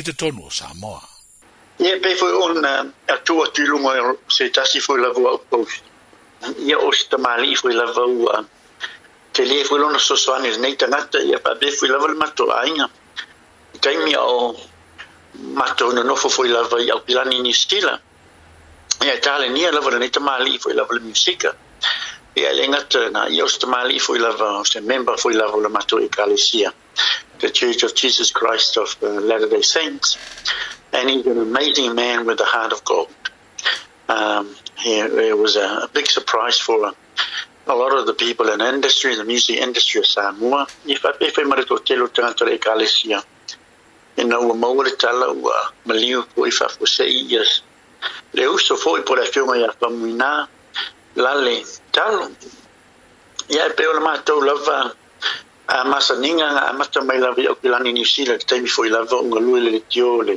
i te tonu o Samoa. Ia pe foi on atua tilunga se tasi foi la voa post. Ia o se tamali foi la voa. Te le foi lona sosoane nei tangata ia pa be foi la voa mato ainga. Taimi o mato no nofo foi la i au pilani ni stila. Ia tale nia la voa nei tamali foi la voa musika. Ia le ngata na ia o se tamali foi la voa se member foi la voa mato i kalesia. The Church of Jesus Christ of uh, Latter-day Saints. and he's an amazing man with a heart of gold. Um, he, it was a, a, big surprise for a, a, lot of the people in the industry, the music industry of Samoa. If I I mara to telo tanto le kalesia, e na ua maua tala ua maliu po i whafu se ias. Le uso foi po le whiunga ia Faumuina, lale talo. Ia e peo le mātou lava a masa ninga a mata mai lava i au kilani New Zealand, taimi foi lava unga lue le tio le.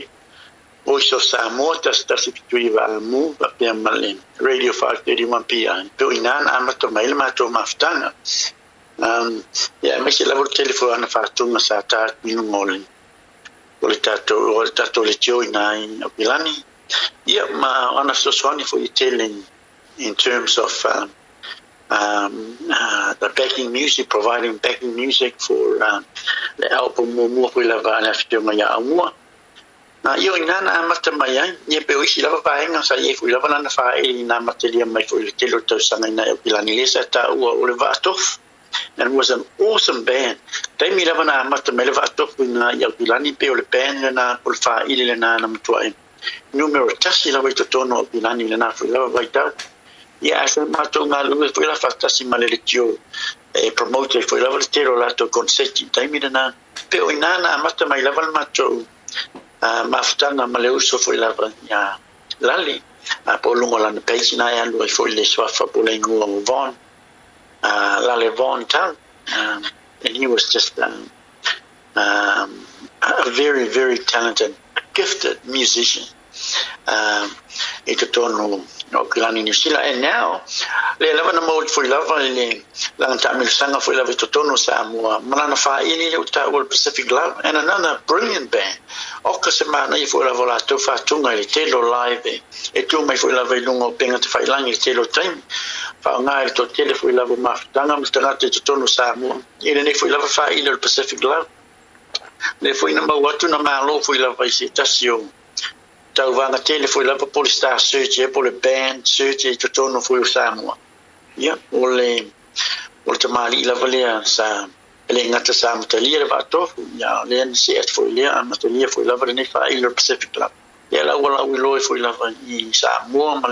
O so sa mo ta sta si tu iva mu pa pe male radio 531 pia pe inan ama to mail ma to maftana. Um ya me se la vol telefono fa tu sa ta minu mole. O le tato o le tato le tio ina in pilani ya ma ana so so ni fo telling in terms of um, um, uh, the backing music, providing backing music for um, the album Mo Hula Vana Fitunga Ya Amua na io ina na mata mai ai ni pe isi lava pa nga sa ye fu lava na fa e na mata li mai fu ke lo to sanga ina e pilani le sa ta u o le vatof and was an awesome band. Dai mi lava na mata me le vatof na ia pilani pe o le band na por fa ile le na na mtua e numero tasi lava to tono pilani le na fu lava vai tau ia nga lu fu la e promote la concetti dai na pe mai lava uh, mafutanga ma foi lava ia lali a po lungo lana peisi na ia lui foi le swafa po le ngua o um, and he was just um, um, a very very talented gifted musician um, tonu. No kilani ni sila and now le lava na mo foi lava le langa ta mil sanga foi lava to tonu sa mo mana fa ini le uta World Pacific Love and another brilliant band. O ka se mana i foi lava la to fa tunga i telo live. E tu mai foi lava i lungo penga te fai langi telo time. Fa nga i to tele foi lava ma tanga mi tanga te tonu sa mo i ne foi lava fa ili Pacific Love. Le foi na ma watu na malo foi lava i se tasio. Tau vanga tele foi lava poli star search e poli band search e to tono foi o Samoa ia o le o le tamali lava lea sa le ngata sa matalia le vatofu ia le an se foi lea a matalia foi lava le fa ilo Pacific Club. Ia la wala ui loe foi lava i Samoa ma